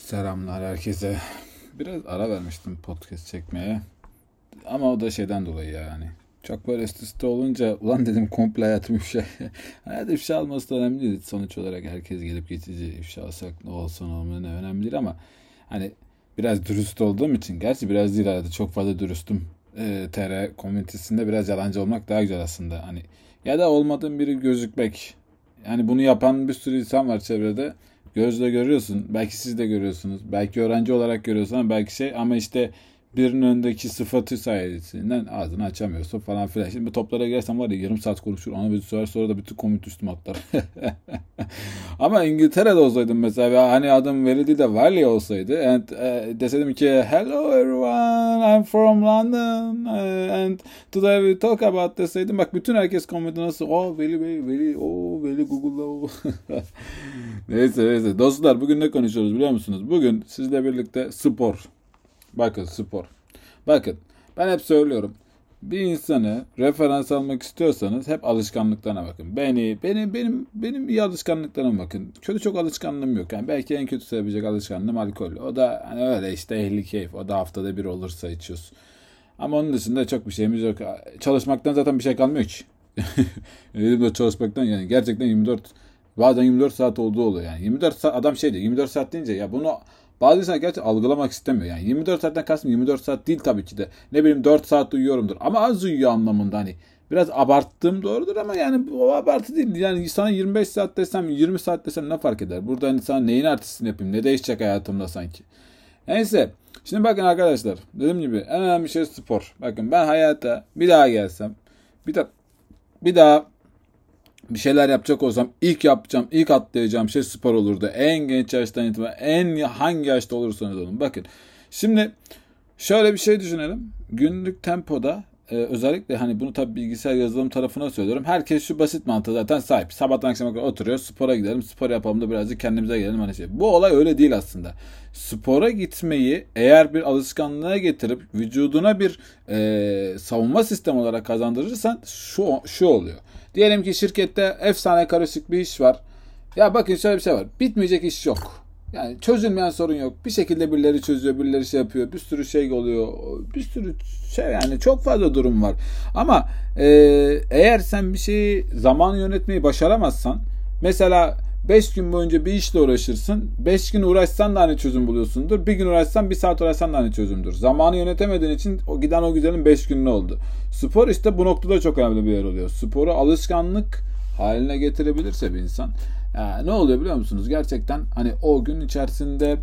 Selamlar herkese. Biraz ara vermiştim podcast çekmeye. Ama o da şeyden dolayı yani. Çok böyle üst üste olunca ulan dedim komple hayatım ifşa. Hayat ifşa olması da önemli değil. Sonuç olarak herkes gelip geçici ifşa olsak ne olsun olmayan önemli değil ama hani biraz dürüst olduğum için gerçi biraz değil arada çok fazla dürüstüm. E, TR komünitesinde biraz yalancı olmak daha güzel aslında. Hani ya da olmadığım biri gözükmek. Yani bunu yapan bir sürü insan var çevrede gözle görüyorsun. Belki siz de görüyorsunuz. Belki öğrenci olarak görüyorsun belki şey ama işte birinin önündeki sıfatı sayesinden ağzını açamıyorsun falan filan. Şimdi bu toplara girersem var ya yarım saat konuşur. Ona bir sorar sonra da bütün komut üstüme atlar. Ama İngiltere'de olsaydım mesela hani adım değil de Valley olsaydı and uh, deseydim ki hello everyone I'm from London uh, and today we talk about deseydim bak bütün herkes komedi nasıl oh Veli Bey Veli oh Veli Google'da oh. neyse neyse dostlar bugün ne konuşuyoruz biliyor musunuz? Bugün sizle birlikte spor Bakın spor. Bakın ben hep söylüyorum. Bir insanı referans almak istiyorsanız hep alışkanlıklarına bakın. Beni, benim, benim, benim iyi alışkanlıklarıma bakın. Kötü çok alışkanlığım yok. Yani belki en kötü sevebilecek alışkanlığım alkol. O da hani öyle işte ehli keyif. O da haftada bir olursa içiyoruz. Ama onun dışında çok bir şeyimiz yok. Çalışmaktan zaten bir şey kalmıyor ki. Elimde çalışmaktan yani gerçekten 24 bazen 24 saat olduğu oluyor yani. 24 saat adam şey diyor 24 saat deyince ya bunu bazı insanlar gerçekten algılamak istemiyor. Yani 24 saatten kastım 24 saat değil tabii ki de. Ne bileyim 4 saat uyuyorumdur. Ama az uyuyor anlamında hani. Biraz abarttığım doğrudur ama yani o abartı değil. Yani sana 25 saat desem 20 saat desem ne fark eder? Burada hani sana neyin artistini yapayım? Ne değişecek hayatımda sanki? Neyse. Şimdi bakın arkadaşlar. Dediğim gibi en önemli şey spor. Bakın ben hayata bir daha gelsem bir daha bir daha bir şeyler yapacak olsam ilk yapacağım, ilk atlayacağım şey spor olurdu. En genç yaştan itibaren en hangi yaşta olursanız olun. Bakın şimdi şöyle bir şey düşünelim. Günlük tempoda e, özellikle hani bunu tabii bilgisayar yazılım tarafına söylüyorum. Herkes şu basit mantığı zaten sahip. Sabahtan akşama kadar oturuyor. Spora gidelim. Spor yapalım da birazcık kendimize gelelim. Hani şey. Bu olay öyle değil aslında. Spora gitmeyi eğer bir alışkanlığa getirip vücuduna bir e, savunma sistemi olarak kazandırırsan şu, şu oluyor. Diyelim ki şirkette efsane karışık bir iş var. Ya bakın şöyle bir şey var. Bitmeyecek iş yok. Yani çözülmeyen sorun yok. Bir şekilde birileri çözüyor, birileri şey yapıyor. Bir sürü şey oluyor. Bir sürü şey yani çok fazla durum var. Ama e, eğer sen bir şeyi zaman yönetmeyi başaramazsan mesela 5 gün boyunca bir işle uğraşırsın. 5 gün uğraşsan da hani çözüm buluyorsundur. Bir gün uğraşsan bir saat uğraşsan da hani çözümdür. Zamanı yönetemediğin için o giden o güzelin 5 günü oldu. Spor işte bu noktada çok önemli bir yer oluyor. Sporu alışkanlık haline getirebilirse bir insan. Ne oluyor biliyor musunuz? Gerçekten hani o gün içerisinde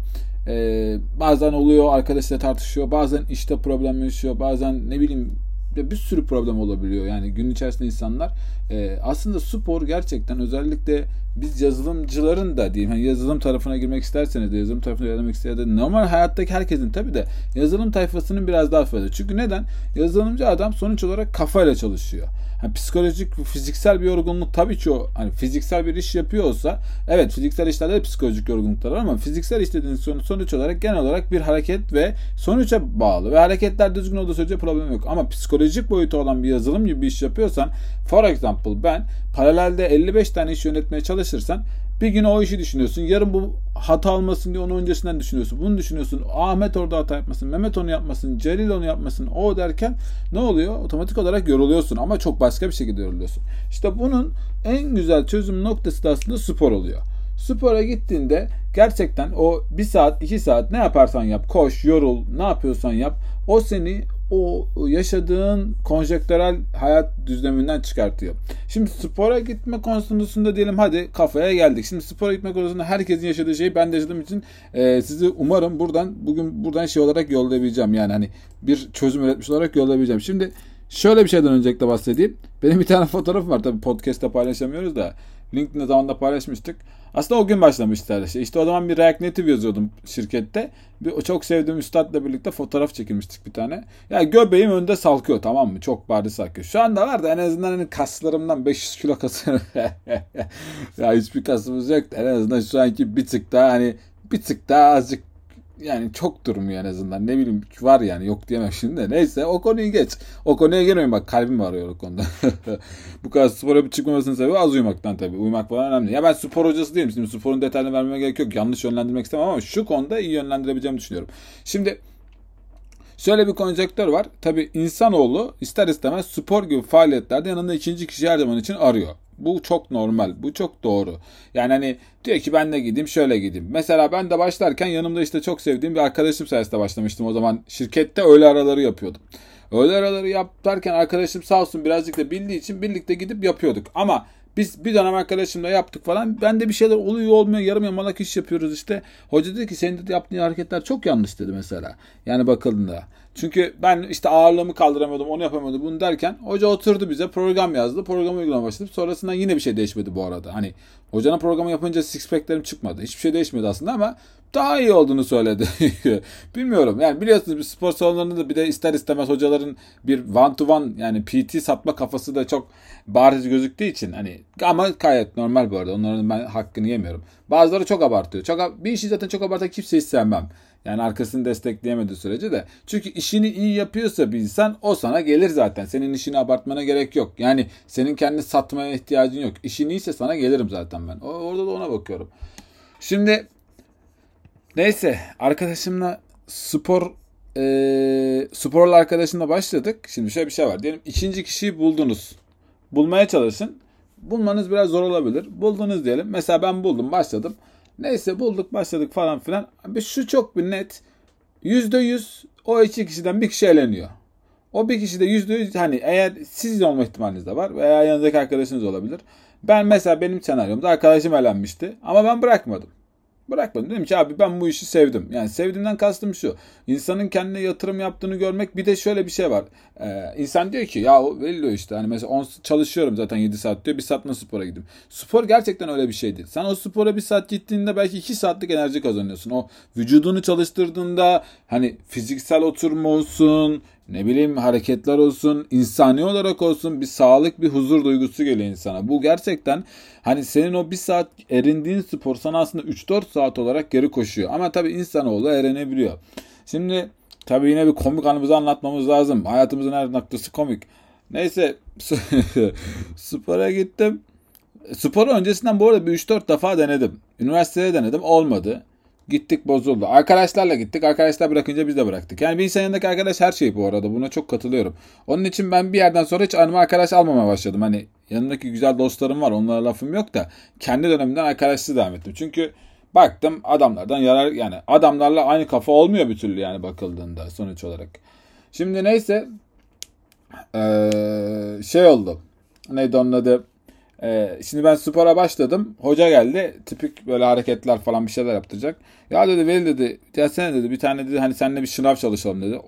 e, bazen oluyor arkadaşlar tartışıyor. Bazen işte problem yaşıyor. Bazen ne bileyim bir sürü problem olabiliyor. Yani gün içerisinde insanlar e, aslında spor gerçekten özellikle biz yazılımcıların da diyeyim yani yazılım tarafına girmek isterseniz de yazılım tarafına ilerlemek isterseniz normal hayattaki herkesin tabi de yazılım tayfasının biraz daha fazla. Çünkü neden? Yazılımcı adam sonuç olarak kafayla çalışıyor. Yani psikolojik, fiziksel bir yorgunluk tabii ki o hani fiziksel bir iş yapıyor olsa evet fiziksel işlerde de psikolojik yorgunluklar var ama fiziksel iş dediğiniz sonuç olarak genel olarak bir hareket ve sonuca bağlı ve hareketler düzgün olduğu sürece problem yok. Ama psikolojik boyutu olan bir yazılım gibi bir iş yapıyorsan for example ben paralelde 55 tane iş yönetmeye çalışırsan bir gün o işi düşünüyorsun. Yarın bu hata almasın diye onu öncesinden düşünüyorsun. Bunu düşünüyorsun. Ahmet orada hata yapmasın. Mehmet onu yapmasın. Celil onu yapmasın. O derken ne oluyor? Otomatik olarak yoruluyorsun ama çok başka bir şekilde yoruluyorsun. İşte bunun en güzel çözüm noktası da aslında spor oluyor. Spora gittiğinde gerçekten o bir saat iki saat ne yaparsan yap koş yorul ne yapıyorsan yap o seni o yaşadığın konjektörel hayat düzleminden çıkartıyor. Şimdi spora gitme konusunda diyelim hadi kafaya geldik. Şimdi spora gitme konusunda herkesin yaşadığı şeyi ben de yaşadığım için e, sizi umarım buradan bugün buradan şey olarak yollayabileceğim. Yani hani bir çözüm üretmiş olarak yollayabileceğim. Şimdi şöyle bir şeyden öncelikle bahsedeyim. Benim bir tane fotoğrafım var. Tabii podcast'ta paylaşamıyoruz da. LinkedIn'de zamanında paylaşmıştık. Aslında o gün başlamıştı her şey. İşte o zaman bir React Native yazıyordum şirkette. Bir, çok sevdiğim üstadla birlikte fotoğraf çekilmiştik bir tane. Ya göbeğim önde salkıyor tamam mı? Çok bariz salkıyor. Şu anda var da en azından hani kaslarımdan 500 kilo kasım. ya hiçbir kasımız yok. En azından şu anki bir tık daha hani bir tık daha azıcık yani çok durmuyor en azından. Ne bileyim var yani yok diyemem şimdi de. Neyse o konuyu geç. O konuya girmeyin bak kalbim ağrıyor o konuda. Bu kadar spora bir çıkmamasının sebebi az uyumaktan tabii. Uyumak falan önemli. Ya ben spor hocası değilim. Şimdi sporun detayını vermeme gerek yok. Yanlış yönlendirmek istemem ama şu konuda iyi yönlendirebileceğimi düşünüyorum. Şimdi Şöyle bir konjektör var. Tabi insanoğlu ister istemez spor gibi faaliyetlerde yanında ikinci kişi her zaman için arıyor. Bu çok normal. Bu çok doğru. Yani hani diyor ki ben de gideyim şöyle gideyim. Mesela ben de başlarken yanımda işte çok sevdiğim bir arkadaşım sayesinde başlamıştım. O zaman şirkette öğle araları yapıyordum. Öğle araları yaparken arkadaşım sağ olsun birazcık da bildiği için birlikte gidip yapıyorduk. Ama biz bir dönem arkadaşımla yaptık falan. Ben de bir şeyler oluyor olmuyor. Yarım yamalak iş yapıyoruz işte. Hoca dedi ki senin de yaptığın hareketler çok yanlış dedi mesela. Yani bakıldığında. Çünkü ben işte ağırlığımı kaldıramıyordum, onu yapamıyordum bunu derken hoca oturdu bize program yazdı. Programı uygulamaya başladık. Sonrasında yine bir şey değişmedi bu arada. Hani hocanın programı yapınca six pack'lerim çıkmadı. Hiçbir şey değişmedi aslında ama daha iyi olduğunu söyledi. Bilmiyorum. Yani biliyorsunuz bir spor salonlarında da bir de ister istemez hocaların bir one to one yani PT satma kafası da çok bariz gözüktüğü için hani ama gayet normal bu arada. Onların ben hakkını yemiyorum. Bazıları çok abartıyor. Çok bir işi zaten çok abartan kimseyi sevmem. Yani arkasını destekleyemediği sürece de. Çünkü işini iyi yapıyorsa bir insan o sana gelir zaten. Senin işini abartmana gerek yok. Yani senin kendini satmaya ihtiyacın yok. İşin iyiyse sana gelirim zaten ben. Orada da ona bakıyorum. Şimdi neyse arkadaşımla spor e, sporla arkadaşımla başladık. Şimdi şöyle bir şey var. Diyelim ikinci kişiyi buldunuz. Bulmaya çalışın. Bulmanız biraz zor olabilir. Buldunuz diyelim. Mesela ben buldum başladım. Neyse bulduk başladık falan filan. Bir şu çok bir net. Yüzde yüz o iki kişiden bir kişi eleniyor. O bir kişi de yüzde yüz hani eğer siz olma ihtimaliniz de var veya yanındaki arkadaşınız olabilir. Ben mesela benim senaryomda arkadaşım elenmişti ama ben bırakmadım. Bırakmadım. Dedim ki abi ben bu işi sevdim. Yani sevdiğimden kastım şu. İnsanın kendine yatırım yaptığını görmek bir de şöyle bir şey var. Ee, insan diyor ki ya veriyor işte. Hani mesela on, çalışıyorum zaten 7 saat diyor. Bir saat nasıl spora gideyim. Spor gerçekten öyle bir şey değil. Sen o spora bir saat gittiğinde belki 2 saatlik enerji kazanıyorsun. O vücudunu çalıştırdığında hani fiziksel oturma olsun, ne bileyim hareketler olsun, insani olarak olsun bir sağlık, bir huzur duygusu geliyor insana. Bu gerçekten hani senin o bir saat erindiğin spor sana aslında 3-4 saat olarak geri koşuyor. Ama tabii insanoğlu erenebiliyor. Şimdi tabii yine bir komik anımızı anlatmamız lazım. Hayatımızın her noktası komik. Neyse spora gittim. Sporu öncesinden bu arada bir 3-4 defa denedim. Üniversitede denedim olmadı. Gittik bozuldu. Arkadaşlarla gittik. Arkadaşlar bırakınca biz de bıraktık. Yani bir insan yanındaki arkadaş her şey bu arada. Buna çok katılıyorum. Onun için ben bir yerden sonra hiç anıma arkadaş almamaya başladım. Hani yanındaki güzel dostlarım var. Onlara lafım yok da. Kendi dönemimden arkadaşsız devam ettim. Çünkü baktım adamlardan yarar yani adamlarla aynı kafa olmuyor bir türlü yani bakıldığında sonuç olarak. Şimdi neyse ee, şey oldu. Neydi onun adı? Ee, şimdi ben spora başladım. Hoca geldi. Tipik böyle hareketler falan bir şeyler yaptıracak. Ya dedi Veli dedi. Gelsene dedi. Bir tane dedi hani seninle bir şınav çalışalım dedi.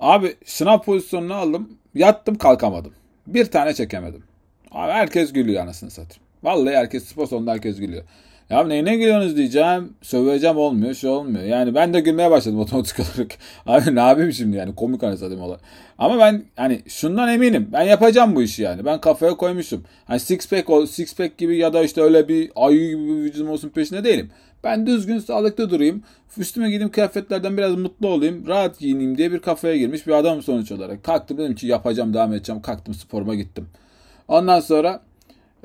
Abi şınav pozisyonunu aldım. Yattım kalkamadım. Bir tane çekemedim. Abi herkes gülüyor anasını satayım. Vallahi herkes spor salonunda herkes gülüyor. Ya neyine gülüyorsunuz diyeceğim. Söveceğim olmuyor. Şey olmuyor. Yani ben de gülmeye başladım otomatik olarak. Abi ne yapayım şimdi yani komik anasını olay. Ama ben hani şundan eminim. Ben yapacağım bu işi yani. Ben kafaya koymuşum. Hani six pack, six pack gibi ya da işte öyle bir ayı gibi bir vücudum olsun peşinde değilim. Ben düzgün sağlıklı durayım. Üstüme gideyim kıyafetlerden biraz mutlu olayım. Rahat giyineyim diye bir kafaya girmiş bir adam sonuç olarak. Kalktım dedim ki yapacağım devam edeceğim. Kalktım sporuma gittim. Ondan sonra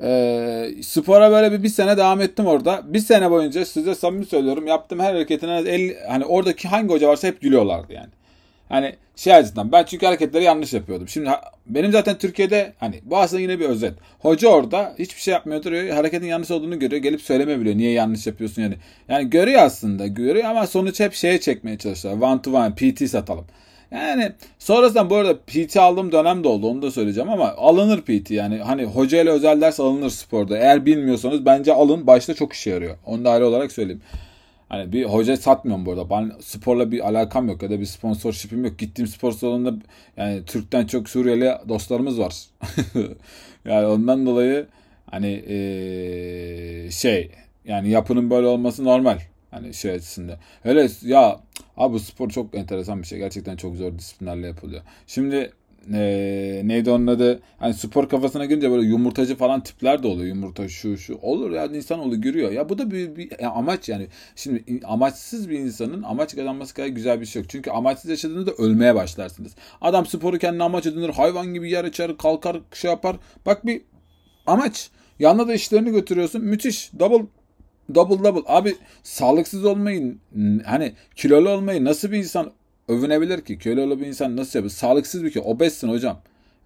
e, spora böyle bir, bir sene devam ettim orada. Bir sene boyunca size samimi söylüyorum yaptığım her hareketine 50, hani oradaki hangi hoca varsa hep gülüyorlardı yani. Hani şey açısından ben çünkü hareketleri yanlış yapıyordum. Şimdi benim zaten Türkiye'de hani bu aslında yine bir özet. Hoca orada hiçbir şey yapmıyor duruyor. Hareketin yanlış olduğunu görüyor. Gelip söyleme biliyor. Niye yanlış yapıyorsun yani. Yani görüyor aslında görüyor ama sonuç hep şeye çekmeye çalışıyor. One to one PT satalım. Yani sonrasında bu arada PT aldığım dönem de oldu onu da söyleyeceğim ama alınır PT yani hani hoca ile özel ders alınır sporda. Eğer bilmiyorsanız bence alın başta çok işe yarıyor. Onu da ayrı olarak söyleyeyim. Hani bir hoca satmıyorum bu arada. Ben sporla bir alakam yok ya da bir sponsorship'im yok. Gittiğim spor salonunda yani Türk'ten çok Suriyeli dostlarımız var. yani ondan dolayı hani ee, şey yani yapının böyle olması normal. Hani şey açısından. Öyle ya abi bu spor çok enteresan bir şey. Gerçekten çok zor disiplinlerle yapılıyor. Şimdi e, neydi onun adı? Hani spor kafasına girince böyle yumurtacı falan tipler de oluyor. Yumurta şu şu. Olur ya insan oluyor görüyor ya bu da bir, bir ya amaç yani. Şimdi amaçsız bir insanın amaç kazanması kadar güzel bir şey yok. Çünkü amaçsız yaşadığınızda ölmeye başlarsınız. Adam sporu kendine amaç edinir hayvan gibi yer açar kalkar şey yapar. Bak bir amaç. Yanına da işlerini götürüyorsun. Müthiş. Double double double abi sağlıksız olmayın hani kilolu olmayı nasıl bir insan övünebilir ki? Kilolu bir insan nasıl yapıyor? Sağlıksız bir ki. Obezsin hocam.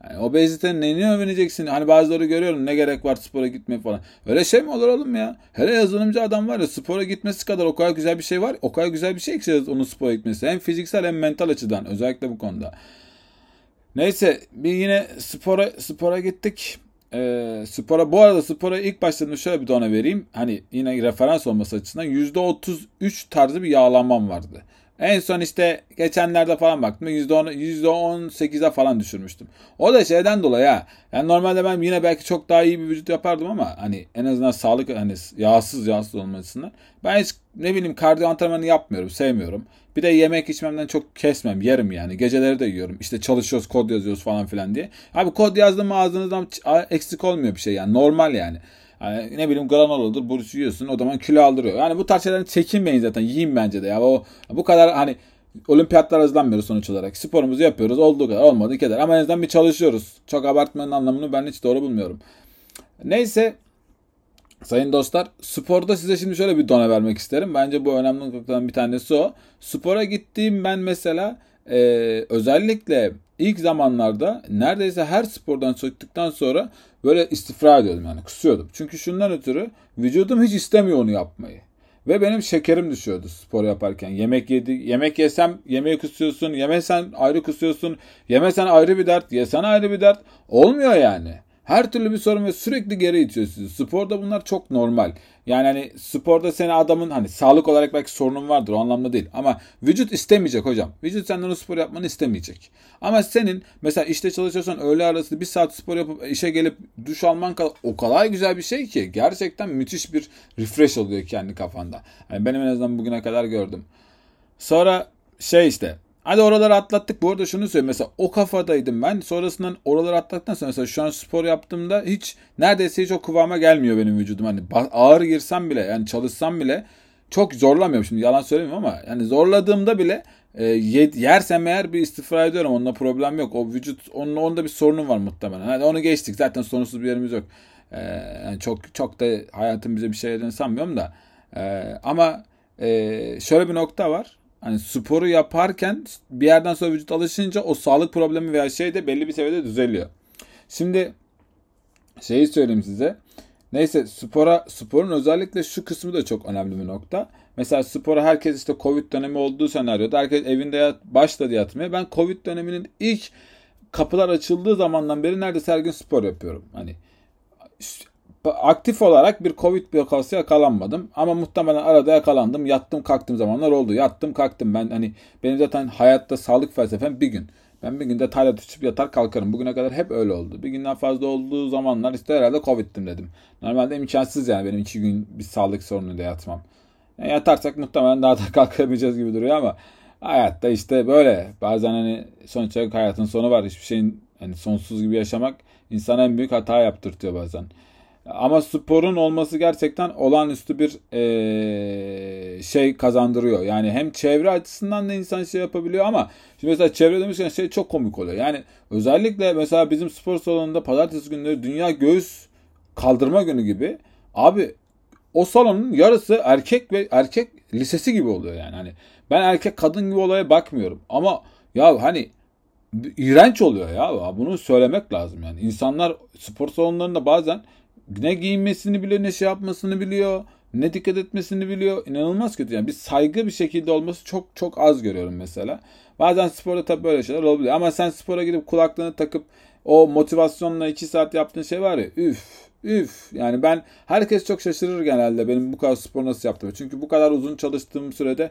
Yani obezitenin neyini övüneceksin? Hani bazıları görüyorum ne gerek var spora gitmeye falan. Öyle şey mi olur oğlum ya? Hele yazılımcı adam var ya spora gitmesi kadar o kadar güzel bir şey var. O kadar güzel bir şey ki onun spora gitmesi. Hem fiziksel hem mental açıdan özellikle bu konuda. Neyse bir yine spora spora gittik. E, spora bu arada spora ilk başladığımda şöyle bir dona vereyim. Hani yine referans olması açısından %33 tarzı bir yağlanmam vardı. En son işte geçenlerde falan baktım. %10, %18'e falan düşürmüştüm. O da şeyden dolayı ha. Yani normalde ben yine belki çok daha iyi bir vücut yapardım ama hani en azından sağlık hani yağsız yağsız olmasından. Ben hiç ne bileyim kardiyo antrenmanı yapmıyorum. Sevmiyorum. Bir de yemek içmemden çok kesmem. Yerim yani. Geceleri de yiyorum. İşte çalışıyoruz, kod yazıyoruz falan filan diye. Abi kod yazdığım ağzınızdan eksik olmuyor bir şey yani. Normal yani. Yani ne bileyim granoladır, burç yiyorsun o zaman kilo aldırıyor. Yani bu tarz şeylerden çekinmeyin zaten. Yiyin bence de ya. O bu kadar hani olimpiyatlar hazırlanmıyoruz sonuç olarak. Sporumuzu yapıyoruz. Olduğu kadar olmadı kadar. Ama en azından bir çalışıyoruz. Çok abartmanın anlamını ben hiç doğru bulmuyorum. Neyse Sayın dostlar, sporda size şimdi şöyle bir dona vermek isterim. Bence bu önemli noktalardan bir tanesi o. Spora gittiğim ben mesela e, özellikle ilk zamanlarda neredeyse her spordan çıktıktan sonra böyle istifra ediyordum yani kusuyordum. Çünkü şundan ötürü vücudum hiç istemiyor onu yapmayı. Ve benim şekerim düşüyordu spor yaparken. Yemek yedi, yemek yesem yemeği kusuyorsun, yemesen ayrı kusuyorsun, yemesen ayrı bir dert, yesen ayrı bir dert. Olmuyor yani. Her türlü bir sorun ve sürekli geri itiyor sizi. Sporda bunlar çok normal. Yani hani sporda seni adamın hani sağlık olarak belki sorunun vardır o anlamda değil. Ama vücut istemeyecek hocam. Vücut senden o spor yapmanı istemeyecek. Ama senin mesela işte çalışıyorsan öğle arası bir saat spor yapıp işe gelip duş alman o kadar güzel bir şey ki. Gerçekten müthiş bir refresh oluyor kendi kafanda. Yani benim en azından bugüne kadar gördüm. Sonra şey işte Hadi oraları atlattık. Bu arada şunu söyleyeyim. Mesela o kafadaydım ben. Sonrasından oraları atlattıktan sonra mesela şu an spor yaptığımda hiç neredeyse hiç o kıvama gelmiyor benim vücudum. Hani ağır girsem bile yani çalışsam bile çok zorlamıyorum şimdi yalan söylemiyorum ama yani zorladığımda bile e, yersem eğer bir istifra ediyorum. Onunla problem yok. O vücut onun onda bir sorunum var muhtemelen. Hani onu geçtik. Zaten sorunsuz bir yerimiz yok. E, yani çok çok da hayatım bize bir şey sanmıyorum da. E, ama e, şöyle bir nokta var hani sporu yaparken bir yerden sonra vücut alışınca o sağlık problemi veya şey de belli bir seviyede düzeliyor. Şimdi şeyi söyleyeyim size. Neyse spora sporun özellikle şu kısmı da çok önemli bir nokta. Mesela spora herkes işte Covid dönemi olduğu senaryoda herkes evinde yat, başladı yatmaya. Ben Covid döneminin ilk kapılar açıldığı zamandan beri neredeyse her gün spor yapıyorum. Hani aktif olarak bir Covid vakası yakalanmadım. Ama muhtemelen arada yakalandım. Yattım kalktım zamanlar oldu. Yattım kalktım. Ben hani benim zaten hayatta sağlık felsefem bir gün. Ben bir günde talat içip yatar kalkarım. Bugüne kadar hep öyle oldu. Bir günden fazla olduğu zamanlar işte herhalde Covid'dim dedim. Normalde imkansız yani benim iki gün bir sağlık sorunuyla yatmam. Yani yatarsak muhtemelen daha da kalkamayacağız gibi duruyor ama hayatta işte böyle. Bazen hani sonuç olarak hayatın sonu var. Hiçbir şeyin hani sonsuz gibi yaşamak insana en büyük hata yaptırtıyor bazen. Ama sporun olması gerçekten olağanüstü bir e, şey kazandırıyor. Yani hem çevre açısından da insan şey yapabiliyor ama şimdi mesela çevre demişken şey çok komik oluyor. Yani özellikle mesela bizim spor salonunda pazartesi günleri dünya göğüs kaldırma günü gibi abi o salonun yarısı erkek ve erkek lisesi gibi oluyor yani. Hani ben erkek kadın gibi olaya bakmıyorum ama ya hani iğrenç oluyor ya. Bunu söylemek lazım yani. İnsanlar spor salonlarında bazen ne giyinmesini biliyor ne şey yapmasını biliyor ne dikkat etmesini biliyor. İnanılmaz kötü yani. Bir saygı bir şekilde olması çok çok az görüyorum mesela. Bazen sporda tabii böyle şeyler olabiliyor. Ama sen spora gidip kulaklığını takıp o motivasyonla iki saat yaptığın şey var ya üf üf. Yani ben herkes çok şaşırır genelde benim bu kadar spor nasıl yaptığımı. Çünkü bu kadar uzun çalıştığım sürede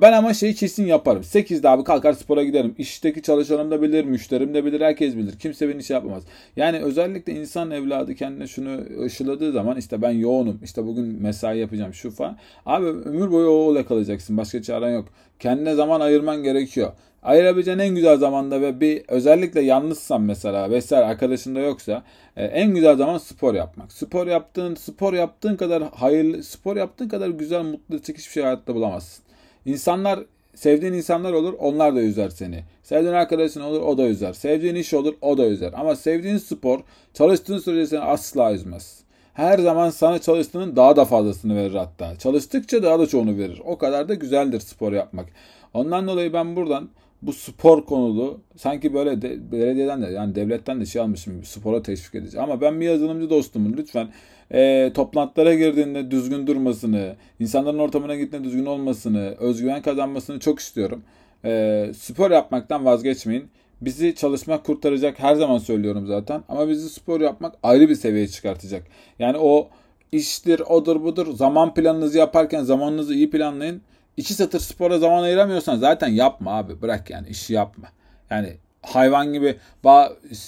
Ben ama şeyi kesin yaparım. 8'de abi kalkar spora giderim. İşteki çalışanım da bilir, müşterim de bilir, herkes bilir. Kimse beni şey yapamaz. Yani özellikle insan evladı kendine şunu ışıladığı zaman işte ben yoğunum. İşte bugün mesai yapacağım şu falan. Abi ömür boyu o kalacaksın. Başka çaren yok. Kendine zaman ayırman gerekiyor. Ayırabileceğin en güzel zamanda ve bir özellikle yalnızsan mesela vesaire arkadaşın da yoksa e, en güzel zaman spor yapmak. Spor yaptığın spor yaptığın kadar hayırlı spor yaptığın kadar güzel mutlu çekiş bir şey hayatta bulamazsın. İnsanlar sevdiğin insanlar olur onlar da üzer seni. Sevdiğin arkadaşın olur o da üzer. Sevdiğin iş olur o da üzer. Ama sevdiğin spor çalıştığın sürece seni asla üzmez. Her zaman sana çalıştığının daha da fazlasını verir hatta. Çalıştıkça daha da çoğunu verir. O kadar da güzeldir spor yapmak. Ondan dolayı ben buradan bu spor konulu sanki böyle de, belediyeden de yani devletten de şey almışım spora teşvik edici. Ama ben bir yazılımcı dostumun lütfen e, toplantılara girdiğinde düzgün durmasını, insanların ortamına gittiğinde düzgün olmasını, özgüven kazanmasını çok istiyorum. E, spor yapmaktan vazgeçmeyin. Bizi çalışmak kurtaracak her zaman söylüyorum zaten. Ama bizi spor yapmak ayrı bir seviyeye çıkartacak. Yani o iştir, odur budur. Zaman planınızı yaparken zamanınızı iyi planlayın iki satır spora zaman ayıramıyorsan zaten yapma abi. Bırak yani işi yapma. Yani hayvan gibi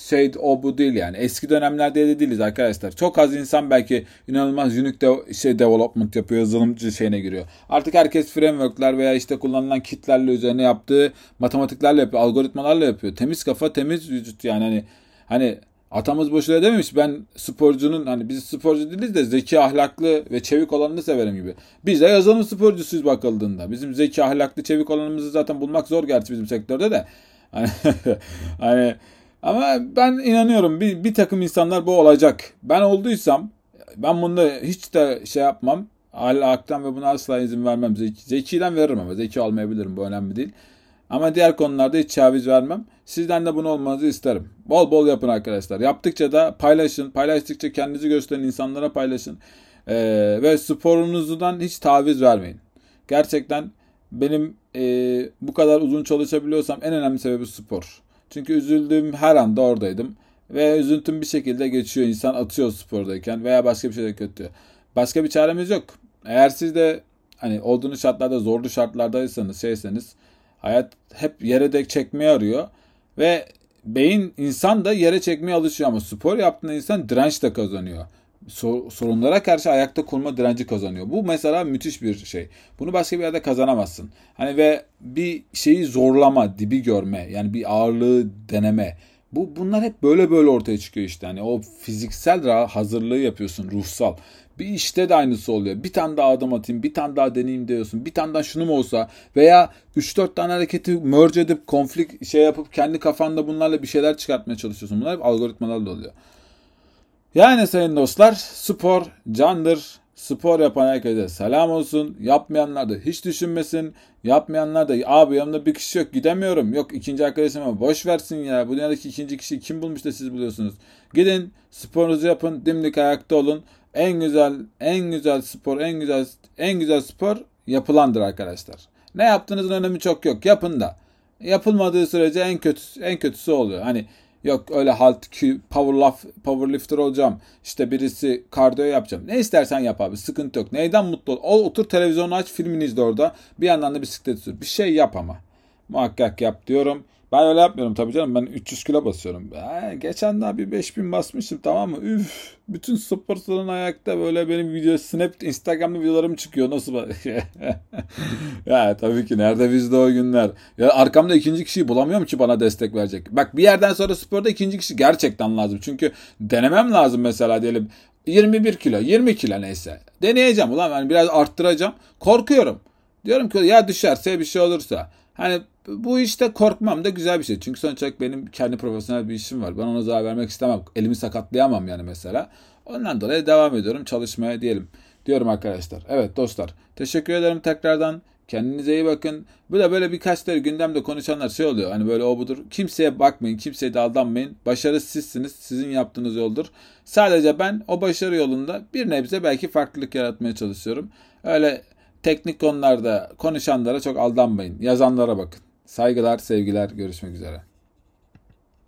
şey o bu değil yani. Eski dönemlerde de değiliz arkadaşlar. Çok az insan belki inanılmaz unique de, şey development yapıyor, yazılımcı şeyine giriyor. Artık herkes frameworkler veya işte kullanılan kitlerle üzerine yaptığı matematiklerle yapıyor, algoritmalarla yapıyor. Temiz kafa, temiz vücut yani hani hani Atamız boşuna dememiş ben sporcunun hani biz sporcu değiliz de zeki ahlaklı ve çevik olanını severim gibi. Biz de yazılım sporcusuyuz bakıldığında. Bizim zeki ahlaklı çevik olanımızı zaten bulmak zor gerçi bizim sektörde de. Hani, ama ben inanıyorum bir, bir takım insanlar bu olacak. Ben olduysam ben bunda hiç de şey yapmam. Ahlaktan ve buna asla izin vermem. Zeki, zekiden veririm ama zeki olmayabilirim bu önemli değil. Ama diğer konularda hiç çaviz vermem. Sizden de bunu olmanızı isterim. Bol bol yapın arkadaşlar. Yaptıkça da paylaşın. Paylaştıkça kendinizi gösteren insanlara paylaşın. Ee, ve sporunuzdan hiç taviz vermeyin. Gerçekten benim e, bu kadar uzun çalışabiliyorsam en önemli sebebi spor. Çünkü üzüldüğüm her anda oradaydım. Ve üzüntüm bir şekilde geçiyor. İnsan atıyor spordayken veya başka bir şeyde kötü. Başka bir çaremiz yok. Eğer siz de hani olduğunuz şartlarda zorlu şartlardaysanız şeyseniz hayat hep yere dek çekmeyi arıyor. Ve beyin insan da yere çekmeye alışıyor ama spor yaptığında insan direnç de kazanıyor. Sorunlara karşı ayakta kurma direnci kazanıyor. Bu mesela müthiş bir şey. Bunu başka bir yerde kazanamazsın. Hani ve bir şeyi zorlama, dibi görme, yani bir ağırlığı deneme. Bu bunlar hep böyle böyle ortaya çıkıyor işte. Hani o fiziksel hazırlığı yapıyorsun, ruhsal. Bir işte de aynısı oluyor. Bir tane daha adım atayım, bir tane daha deneyeyim diyorsun. Bir tane daha şunu mu olsa veya 3-4 tane hareketi merge edip konflik şey yapıp kendi kafanda bunlarla bir şeyler çıkartmaya çalışıyorsun. Bunlar hep algoritmalarla oluyor. Yani sayın dostlar spor candır. Spor yapan herkese selam olsun. Yapmayanlar da hiç düşünmesin. Yapmayanlar da abi yanımda bir kişi yok gidemiyorum. Yok ikinci arkadaşım ama boş versin ya. Bu dünyadaki ikinci kişi kim bulmuş da siz buluyorsunuz. Gidin sporunuzu yapın. Dimdik ayakta olun. En güzel en güzel spor en güzel en güzel spor yapılandır arkadaşlar. Ne yaptığınızın önemi çok yok. Yapın da. Yapılmadığı sürece en kötüsü en kötüsü oluyor. Hani Yok öyle halt power, power lifter olacağım. İşte birisi kardiyo yapacağım. Ne istersen yap abi. Sıkıntı yok. Neyden mutlu ol? O, otur televizyonu aç filmini izle orada. Bir yandan da bisiklet sür. Bir şey yap ama. Muhakkak yap diyorum. Ben öyle yapmıyorum tabii canım. Ben 300 kilo basıyorum. Ee, geçen daha bir 5000 basmışım tamam mı? Üf. Bütün spor salonu ayakta böyle benim video snap Instagram'da videolarım çıkıyor. Nasıl Ya tabii ki nerede bizde o günler. Ya arkamda ikinci kişiyi bulamıyorum ki bana destek verecek. Bak bir yerden sonra sporda ikinci kişi gerçekten lazım. Çünkü denemem lazım mesela diyelim 21 kilo, 20 kilo neyse. Deneyeceğim ulan ben biraz arttıracağım. Korkuyorum. Diyorum ki ya düşerse bir şey olursa. Hani bu işte korkmam da güzel bir şey. Çünkü sonuç olarak benim kendi profesyonel bir işim var. Ben ona zarar vermek istemem. Elimi sakatlayamam yani mesela. Ondan dolayı devam ediyorum çalışmaya diyelim. Diyorum arkadaşlar. Evet dostlar. Teşekkür ederim tekrardan. Kendinize iyi bakın. Bu da böyle birkaç tane gündemde konuşanlar şey oluyor. Hani böyle o budur. Kimseye bakmayın. Kimseye de aldanmayın. Başarı sizsiniz. Sizin yaptığınız yoldur. Sadece ben o başarı yolunda bir nebze belki farklılık yaratmaya çalışıyorum. Öyle teknik konularda konuşanlara çok aldanmayın. Yazanlara bakın. Saygılar, sevgiler. Görüşmek üzere.